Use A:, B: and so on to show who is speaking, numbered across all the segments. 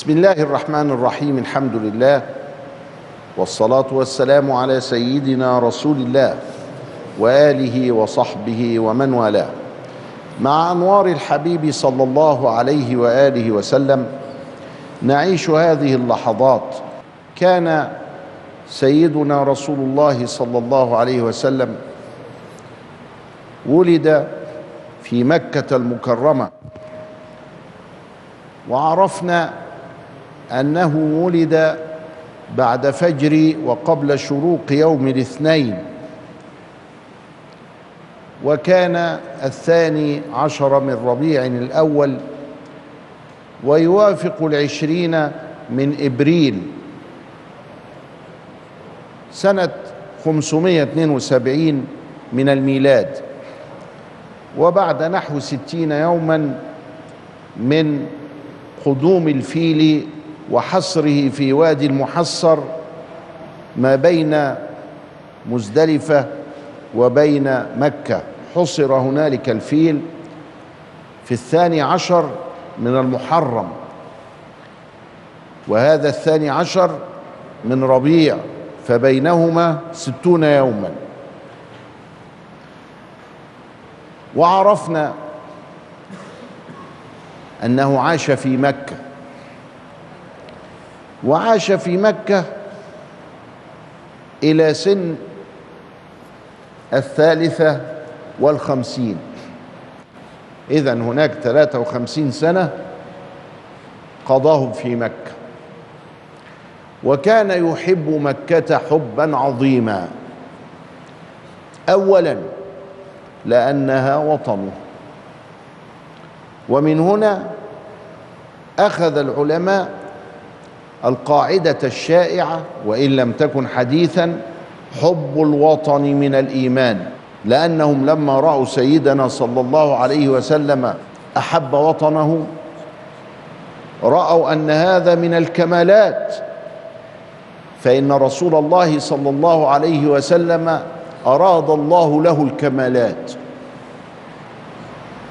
A: بسم الله الرحمن الرحيم الحمد لله والصلاة والسلام على سيدنا رسول الله وآله وصحبه ومن والاه. مع أنوار الحبيب صلى الله عليه وآله وسلم نعيش هذه اللحظات. كان سيدنا رسول الله صلى الله عليه وسلم ولد في مكة المكرمة. وعرفنا أنه ولد بعد فجر وقبل شروق يوم الاثنين وكان الثاني عشر من ربيع الأول ويوافق العشرين من إبريل سنة 572 من الميلاد وبعد نحو ستين يوما من قدوم الفيل وحصره في وادي المحصر ما بين مزدلفة وبين مكة. حصر هنالك الفيل في الثاني عشر من المحرم وهذا الثاني عشر من ربيع فبينهما ستون يوما. وعرفنا أنه عاش في مكة. وعاش في مكة إلى سن الثالثة والخمسين. اذا هناك ثلاثة وخمسين سنة قضاهم في مكة. وكان يحب مكة حبا عظيما. اولا لأنها وطنه. ومن هنا أخذ العلماء القاعدة الشائعة وإن لم تكن حديثا حب الوطن من الإيمان لأنهم لما رأوا سيدنا صلى الله عليه وسلم أحب وطنه رأوا أن هذا من الكمالات. فإن رسول الله صلى الله عليه وسلم أراد الله له الكمالات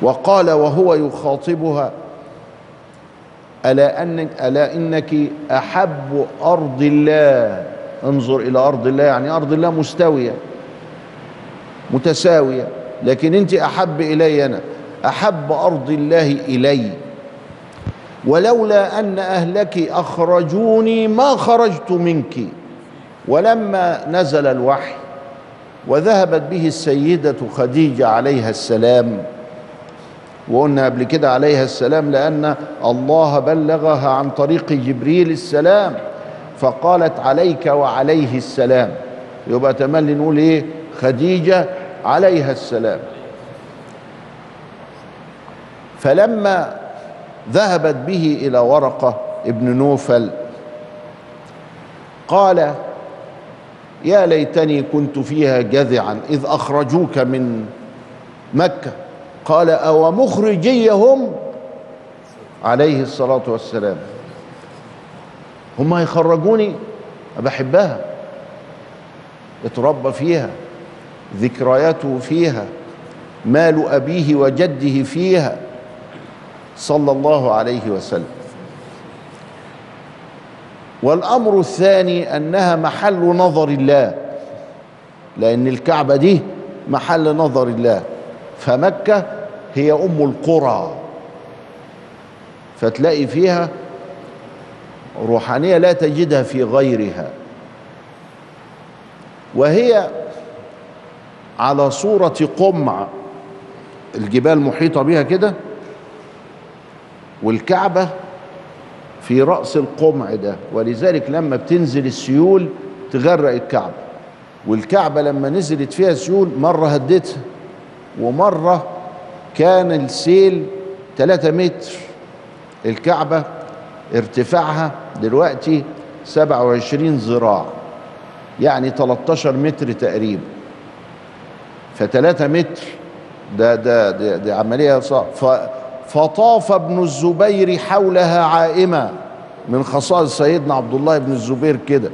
A: وقال وهو يخاطبها ألا, أن ألا إنك أحب أرض الله. انظر إلى أرض الله يعني أرض الله مستوية متساوية. لكن أنت أحب إلي أنا أحب أرض الله إلي. ولولا أن أهلك أخرجوني ما خرجت منك. ولما نزل الوحي وذهبت به السيدة خديجة عليها السلام وقلنا قبل كده عليها السلام لأن الله بلغها عن طريق جبريل السلام فقالت عليك وعليه السلام. يبقى تملي نقول إيه؟ خديجة عليها السلام. فلما ذهبت به إلى ورقة ابن نوفل قال يا ليتني كنت فيها جذعا إذ أخرجوك من مكة. قال أو مخرجيهم عليه الصلاة والسلام. هم هيخرجوني؟ بحبها. اتربى فيها ذكرياته فيها مال أبيه وجده فيها. صلى الله عليه وسلم. والأمر الثاني أنها محل نظر الله لأن الكعبة دي محل نظر الله. فمكة هي أم القرى. فتلاقي فيها روحانية لا تجدها في غيرها. وهي على صورة قمع. الجبال محيطة بها كده. والكعبة في رأس القمع ده. ولذلك لما بتنزل السيول تغرق الكعبة. والكعبة لما نزلت فيها سيول مرة هدتها ومرة كان السيل 3 متر. الكعبة ارتفاعها دلوقتي 27 ذراع يعني 13 متر تقريبا. ف3 متر ده ده ده, ده عملية صعبة فطاف ابن الزبير حولها عائمة من خصائص سيدنا عبد الله بن الزبير كده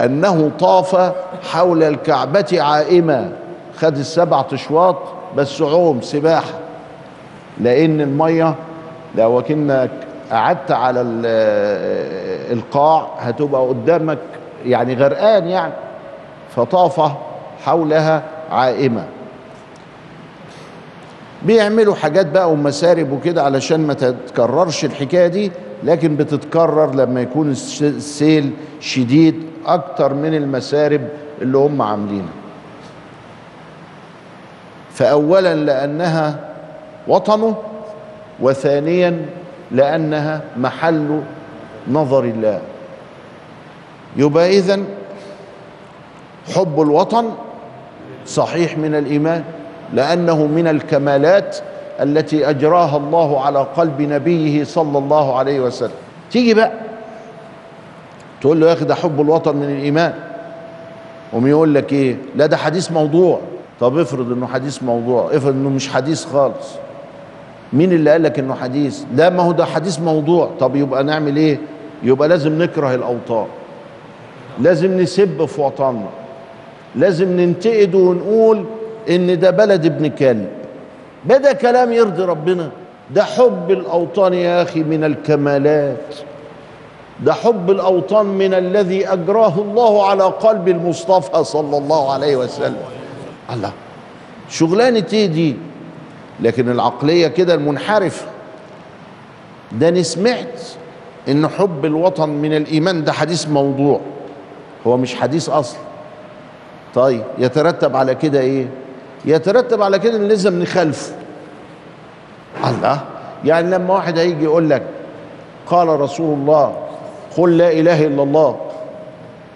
A: أنه طاف حول الكعبة عائمة. خد السبع اشواط بس عوم سباحة لأن المية لو كنا قعدت على ال- القاع هتبقى قدامك يعني غرقان يعني فطاف حولها عائمة. بيعملوا حاجات بقى ومسارب وكده علشان ما تتكررش الحكاية دي لكن بتتكرر لما يكون الس- السيل شديد أكتر من المسارب اللي هم عاملينها. فاولا لأنها وطنه وثانيا لأنها محل نظر الله. يبقى اذا حب الوطن صحيح من الإيمان لأنه من الكمالات التي أجراها الله على قلب نبيه صلى الله عليه وسلم. تيجي بقى تقول له يا أخي ده حب الوطن من الإيمان. قوم يقول لك إيه؟ لا ده حديث موضوع. طب افرض إنه حديث موضوع افرض إنه مش حديث خالص. مين اللي قال لك إنه حديث؟ لا ما هو ده حديث موضوع. طب يبقى نعمل إيه؟ يبقى لازم نكره الأوطان. لازم نسب في وطننا. لازم ننتقد ونقول إن ده بلد ابن كلب. بدا كلام يرضي ربنا. ده حب الأوطان يا أخي من الكمالات. ده حب الأوطان من الذي أجراه الله على قلب المصطفى صلى الله عليه وسلم. الله. شغلانة إيه دي؟ لكن العقلية كده المنحرفة. ده أنا سمعت إن حب الوطن من الإيمان ده حديث موضوع. هو مش حديث أصلا طيب يترتب على كده إيه؟ يترتب على كده إن لازم نخالفه. الله. يعني لما واحد هيجي يقول لك قال رسول الله قل لا إله إلا الله.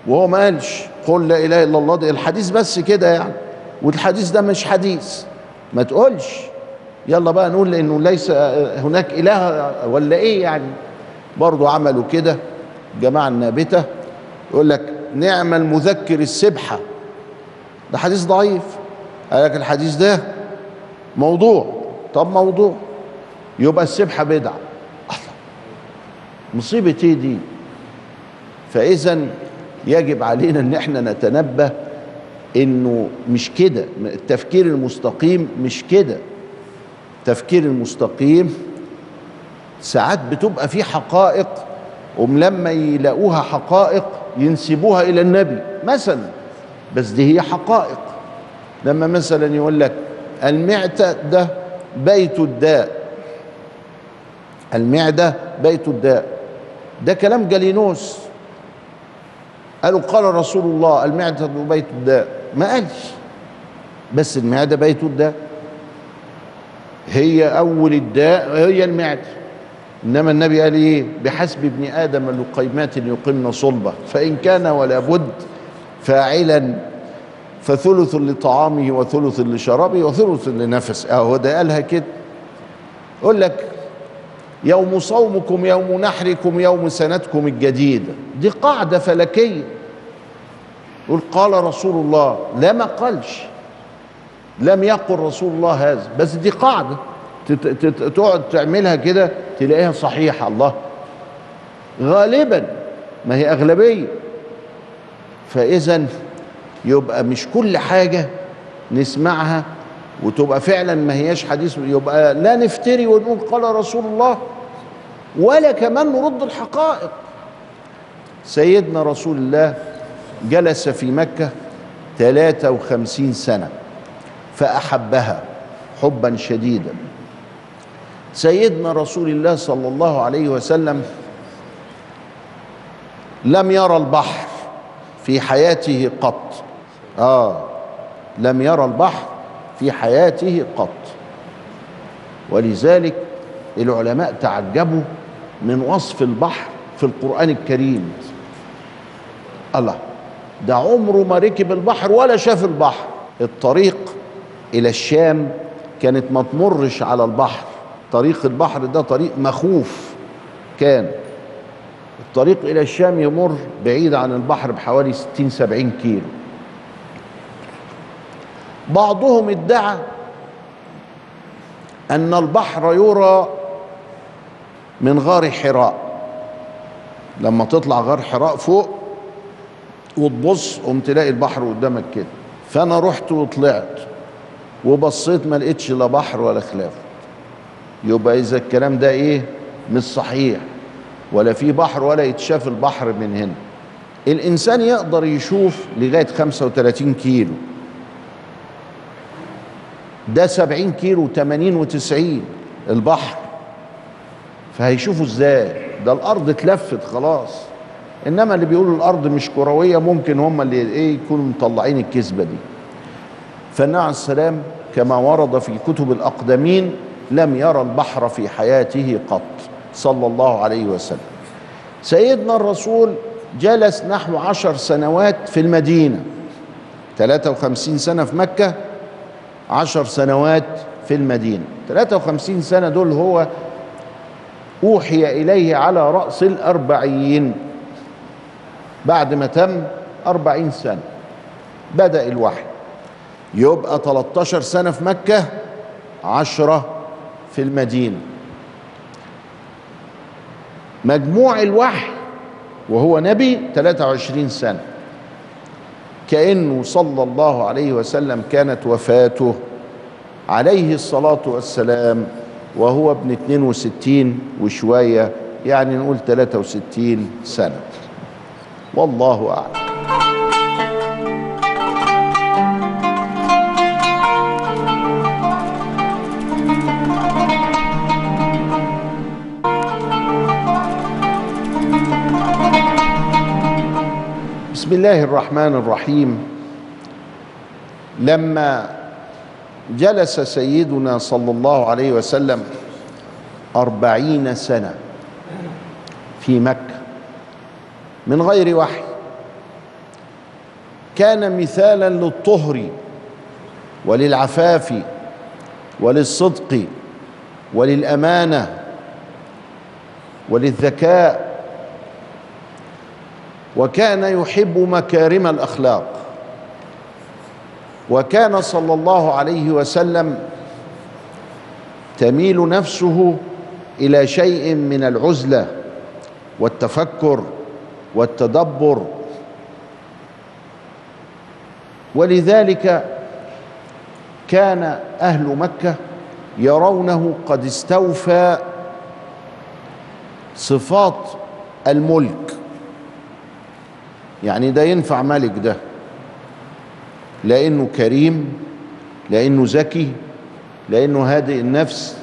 A: وهو ما قالش قل لا إله إلا الله. ده الحديث بس كده يعني. والحديث ده مش حديث. ما تقولش. يلا بقى نقول لأنه ليس هناك إله ولا إيه يعني. برضو عملوا كده. جماعة النابتة يقول لك نعم المذكر السبحة. ده حديث ضعيف. قال لك الحديث ده موضوع. طب موضوع. يبقى السبحة بدعة. مصيبة إيه دي؟ فاذا يجب علينا إن إحنا نتنبه إنه مش كده. التفكير المستقيم مش كده. التفكير المستقيم ساعات بتبقى في حقائق ولما يلاقوها حقائق ينسبوها إلى النبي مثلا. بس دي هي حقائق. لما مثلا يقول لك المعتة ده بيت الداء. المعدة بيت الداء. ده كلام جالينوس. قالوا قال رسول الله المعدة بيت الداء. ما قالش. بس المعدة بيت الداء هي أول الداء هي المعدة. إنما النبي قال إيه؟ بحسب ابن آدم لقيمات يقمن صلبة فإن كان ولا بد فاعلا فثلث لطعامه وثلث لشرابه وثلث لنفسه. أهو ده قالها كده. يقول لك يوم صومكم يوم نحركم يوم سنتكم الجديدة. دي قاعدة فلكية. يقول قال رسول الله لا ما قالش. لم يقل رسول الله هذا. بس دي قاعدة. تقعد تعملها كده تلاقيها صحيحة. الله. غالبا ما هي أغلبية. فإذا يبقى مش كل حاجة نسمعها وتبقى فعلا ما هياش حديث. يبقى لا نفتري ونقول قال رسول الله ولا كمان نرد الحقائق. سيدنا رسول الله جلس في مكة 53 سنة فأحبها حبا شديدا. سيدنا رسول الله صلى الله عليه وسلم لم يرى البحر في حياته قط. آه لم يرى البحر في حياته قط. ولذلك العلماء تعجبوا من وصف البحر في القرآن الكريم. الله. ده عمره ما ركب البحر ولا شاف البحر. الطريق إلى الشام كانت ما تمرش على البحر. طريق البحر ده طريق مخوف كان. الطريق إلى الشام يمر بعيد عن البحر بحوالي 60 70 كيلو. بعضهم ادعى أن البحر يرى من غار حراء. لما تطلع غار حراء فوق وتبص قوم تلاقي البحر قدامك كده. فأنا رحت وطلعت وبصيت ما لقيتش لا بحر ولا خلاف. يبقى إذا الكلام ده إيه؟ مش صحيح. ولا في بحر ولا يتشاف البحر من هنا. الإنسان يقدر يشوف لغاية 35 كيلو. ده 70 كيلو 80 و90 البحر. فهيشوفوا إزاي؟ ده الأرض اتلفت خلاص. إنما اللي بيقولوا الأرض مش كروية ممكن هم اللي إيه يكونوا مطلعين الكذبة دي. فالنبي عليه السلام كما ورد في كتب الأقدمين لم يرى البحر في حياته قط. صلى الله عليه وسلم. سيدنا الرسول جلس نحو عشر سنوات في المدينة. 53 سنة في مكة عشر سنوات في المدينة. 53 سنة دول هو أوحي إليه على رأس الأربعين. بعد ما تم أربعين سنة. بدأ الوحي. يبقى 13 سنة في مكة عشرة في المدينة. مجموع الوحي وهو نبي 23 سنة. كأنه صلى الله عليه وسلم كانت وفاته عليه الصلاة والسلام وهو ابن 62 وشوية يعني نقول 63 سنة. والله أعلم. بسم الله الرحمن الرحيم. لما جلس سيدنا صلى الله عليه وسلم أربعين سنة في مكة من غير وحي. كان مثالا للطهر وللعفاف وللصدق وللأمانة وللذكاء. وكان يحب مكارم الأخلاق. وكان صلى الله عليه وسلم تميل نفسه إلى شيء من العزلة والتفكر والتدبر. ولذلك كان أهل مكة يرونه قد استوفى صفات الملك. يعني ده ينفع ملك ده. لأنه كريم لأنه ذكي لأنه هادئ النفس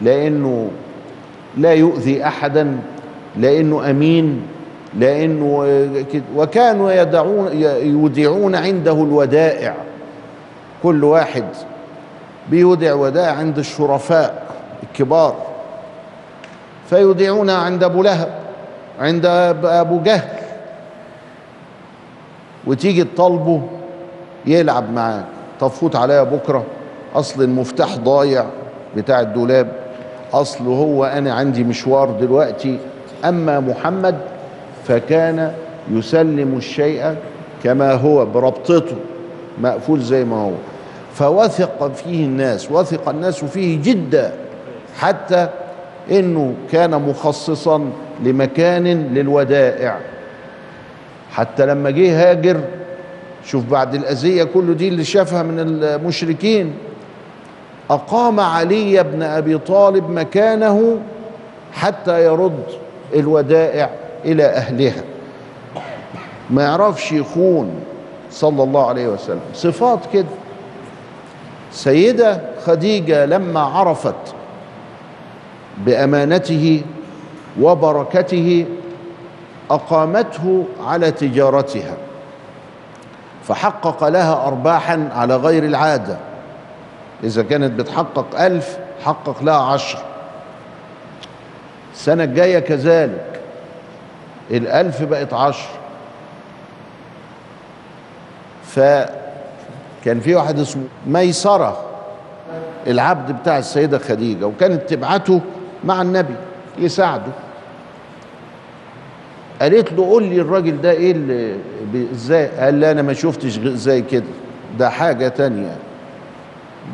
A: لأنه لا يؤذي أحدا لأنه أمين. لأنه وكانوا يدعون يودعون عنده الودائع. كل واحد بيودع ودائع عند الشرفاء الكبار. فيودعونها عند أبو لهب عند أبو جهل. وتيجي تطالبه يلعب معاك طب فوت عليا بكرة. أصل المفتاح ضايع بتاع الدولاب. اصل هو أنا عندي مشوار دلوقتي. أما محمد فكان يسلم الشيء كما هو بربطته مقفول زي ما هو. فوثق فيه الناس وثق الناس فيه جدا حتى إنه كان مخصصا لمكان للودائع. حتى لما جه هاجر شوف بعد الأذية كل دي اللي شافها من المشركين أقام علي بن أبي طالب مكانه حتى يرد الودائع. إلى أهلها. ما يعرفش يخون صلى الله عليه وسلم. صفات كده. سيدة خديجة لما عرفت بأمانته وبركته أقامته على تجارتها. فحقق لها أرباحا على غير العادة. إذا كانت بتحقق ألف حقق لها عشر. السنة الجاية كذلك. الألف بقت عشر. فكان في واحد اسمه ميسرة العبد بتاع السيدة خديجة وكانت تبعته مع النبي يساعده. قالت له قول لي الراجل ده إيه اللي إزاي؟ قال لي أنا ما شفتش زي كده. ده حاجة تانية.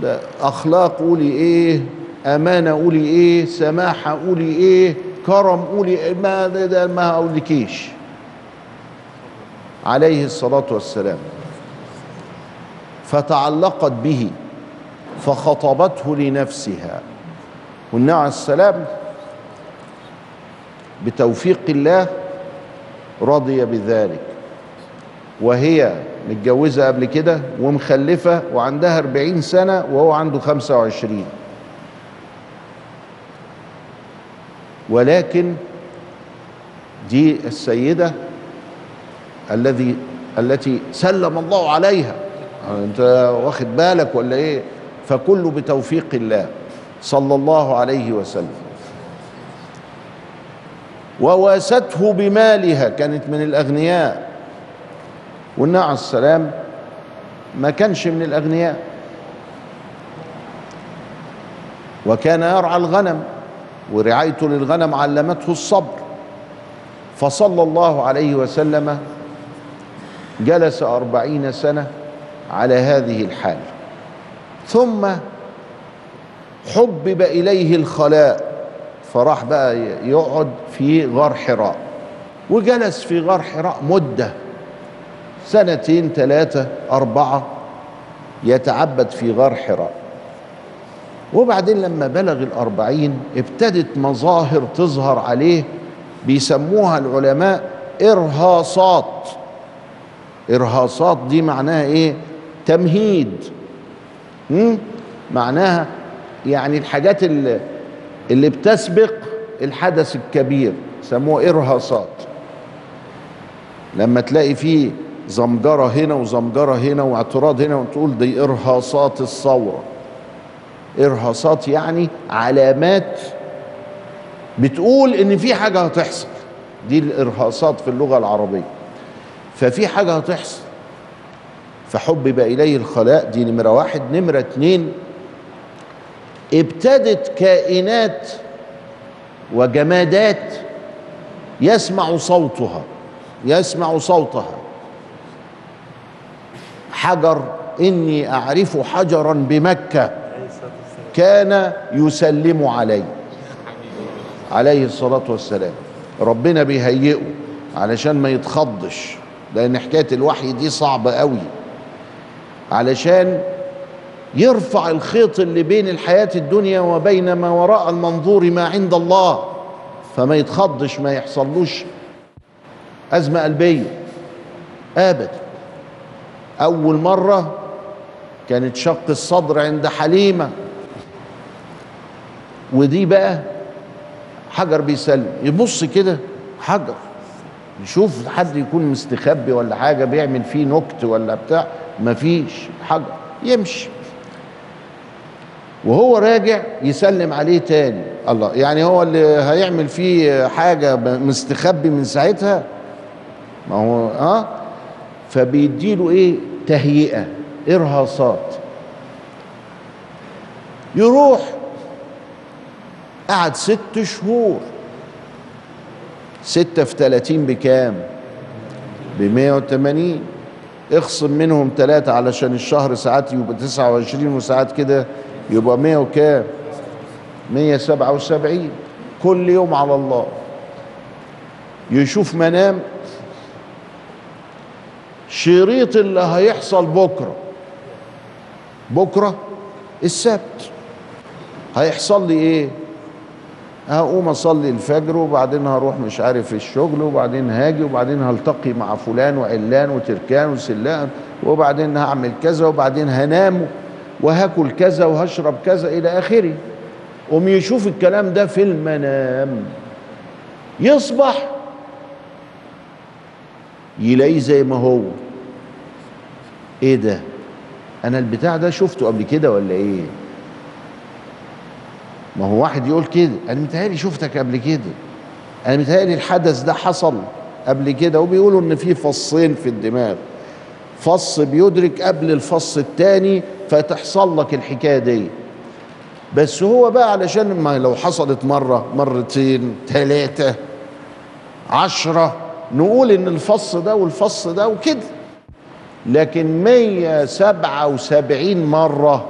A: ده أخلاق قولي إيه أمانة قولي إيه سماحة قولي إيه كرم قولي ما ده, ما اقولكيش عليه الصلاة والسلام. فتعلقت به فخطبته لنفسها. والنبي عليه السلام بتوفيق الله رضي بذلك. وهي متجوزة قبل كده ومخلفة وعندها 40 سنة وهو عنده 25 ولكن دي السيدة الذي التي سلم الله عليها. انت واخد بالك ولا إيه؟ فكله بتوفيق الله. صلى الله عليه وسلم. وواسته بمالها كانت من الأغنياء. والنبي عليه السلام ما كانش من الأغنياء. وكان يرعى الغنم. ورعايته للغنم علمته الصبر. فصلى الله عليه وسلم جلس أربعين سنة على هذه الحال. ثم حبب إليه الخلاء فراح بقى يقعد في غار حراء. وجلس في غار حراء مدة سنتين ثلاثة أربعة يتعبد في غار حراء. وبعدين لما بلغ الأربعين ابتدت مظاهر تظهر عليه بيسموها العلماء إرهاصات. إرهاصات دي معناها إيه؟ تمهيد. مم؟ معناها يعني الحاجات اللي, اللي بتسبق الحدث الكبير سموها إرهاصات. لما تلاقي فيه زمجرة هنا وزمجرة هنا واعتراض هنا وتقول دي إرهاصات الثورة. إرهاصات يعني علامات بتقول إن في حاجة هتحصل. دي الإرهاصات في اللغة العربية. ففي حاجة هتحصل. فحبب إليه الخلاء. دي نمرة واحد. نمرة اتنين ابتدت كائنات وجمادات يسمع صوتها. يسمع صوتها. حجر إني أعرف حجرا بمكة. كان يسلم علي. عليه الصلاة والسلام. ربنا بيهيئه علشان ما يتخضش لأن حكاية الوحي دي صعبة قوي علشان يرفع الخيط اللي بين الحياة الدنيا وبين ما وراء المنظور ما عند الله فما يتخضش ما يحصلوش أزمة قلبية. أبدا. أول مرة كانت شق الصدر عند حليمة ودي بقى حجر بيسلم. يبص كده حجر. يشوف حد يكون مستخبي ولا حاجة بيعمل فيه نكت ولا بتاع مفيش حجر. يمشي. وهو راجع يسلم عليه تاني. الله يعني هو اللي هيعمل فيه حاجة مستخبي من ساعتها؟ ما هو آه؟ فبيديله إيه؟ تهيئة إرهاصات. يروح قعد ست شهور. ستة في تلاتين بكام؟ بمية وتمانين. اخصم منهم ثلاثة علشان الشهر ساعات يبقى تسعة وعشرين وساعات كده يبقى مية وكام؟ مية سبعة وسبعين. كل يوم على الله. يشوف منام. شريط اللي هيحصل بكرة. بكرة السبت. هيحصل لي إيه؟ هقوم أصلي الفجر وبعدين هروح مش عارف الشغل وبعدين هاجي وبعدين هلتقي مع فلان وعلان وتركان وسلان وبعدين هعمل كذا وبعدين هنام وهاكل كذا وهشرب كذا إلى آخره. قوم يشوف الكلام ده في المنام. يصبح يلاقيه زي ما هو. إيه ده؟ أنا البتاع ده شفته قبل كده ولا إيه؟ ما هو واحد يقول كده. أنا متهيألي شفتك قبل كده. أنا متهيألي الحدث ده حصل قبل كده وبيقولوا إن في فصين في الدماغ. فص بيدرك قبل الفص الثاني فتحصل لك الحكاية دي. بس هو بقى علشان ما لو حصلت مرة مرتين ثلاثة عشرة نقول إن الفص ده والفص ده وكده. لكن 177 مرة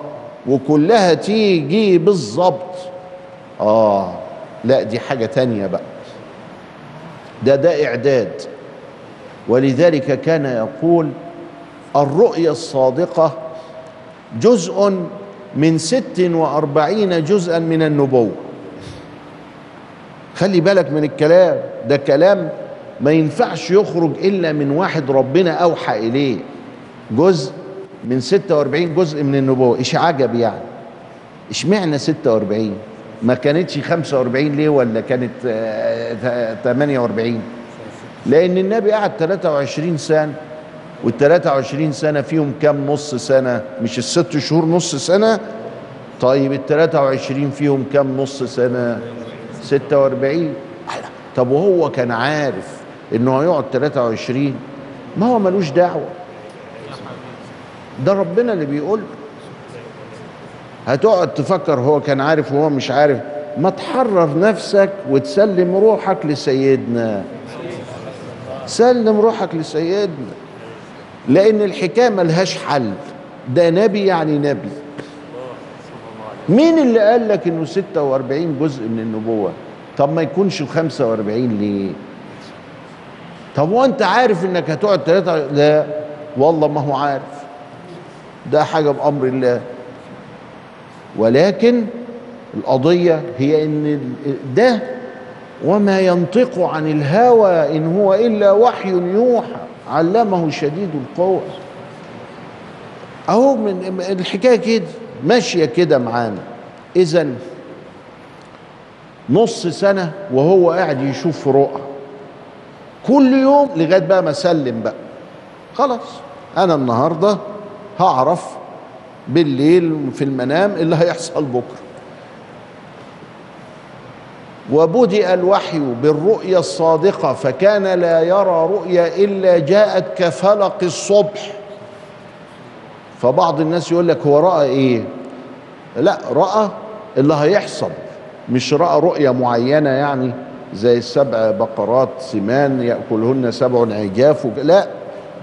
A: وكلها تيجي بالظبط آه لا دي حاجة تانية بقى. ده ده إعداد. ولذلك كان يقول الرؤيا الصادقة جزء من ست وأربعين جزءا من النبوة. خلي بالك من الكلام. ده كلام ما ينفعش يخرج إلا من واحد ربنا أوحى إليه. جزء من 46 جزء من النبوة. إيش عجب يعني؟ اشمعنى 46 ما كانتش 45 ليه ولا كانت آه، 48 لأن النبي قعد 23 سنة وال 23 سنة فيهم كام نص سنة؟ مش الست شهور نص سنة؟ طيب ال 23 فيهم كام نص سنة؟ 46 طب وهو كان عارف انه هيقعد 23 ما هو ملوش دعوة. ده ربنا اللي بيقول هتقعد تفكر هو كان عارف وهو مش عارف. ما تحرر نفسك وتسلم روحك لسيدنا. سلم روحك لسيدنا. لأن الحكاية ملهاش حل. ده نبي يعني نبي. مين اللي قال لك إنه 46 جزء من النبوة؟ طب ما يكونش 45 ليه؟ طب وأنت عارف إنك هتقعد ثلاثة لا. والله ما هو عارف. ده حاجة بأمر الله. ولكن القضية هي إن ده وما ينطق عن الهوى إن هو إلا وحي يوحى. علمه شديد القوى أهو من الحكاية كده ماشية كده معانا. اذا نص سنة وهو قاعد يشوف رؤى. كل يوم لغاية بقى ما أسلم بقى. خلاص أنا النهارده هعرف بالليل في المنام اللي هيحصل بكرة. وبدأ الوحي بالرؤيا الصادقة فكان لا يرى رؤيا إلا جاءت كفلق الصبح. فبعض الناس يقول لك هو رأى إيه؟ لا رأى اللي هيحصل. مش رأى رؤية معينة يعني زي السبع بقرات سمان يأكلهن سبع عجاف لا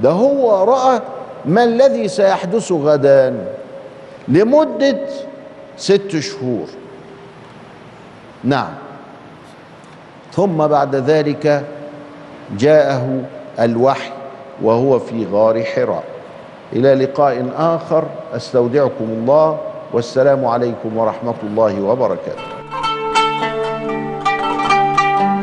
A: ده هو رأى ما الذي سيحدث غدا. لمدة ست شهور. نعم. ثم بعد ذلك جاءه الوحي وهو في غار حراء. إلى لقاء آخر. أستودعكم الله. والسلام عليكم ورحمة الله وبركاته.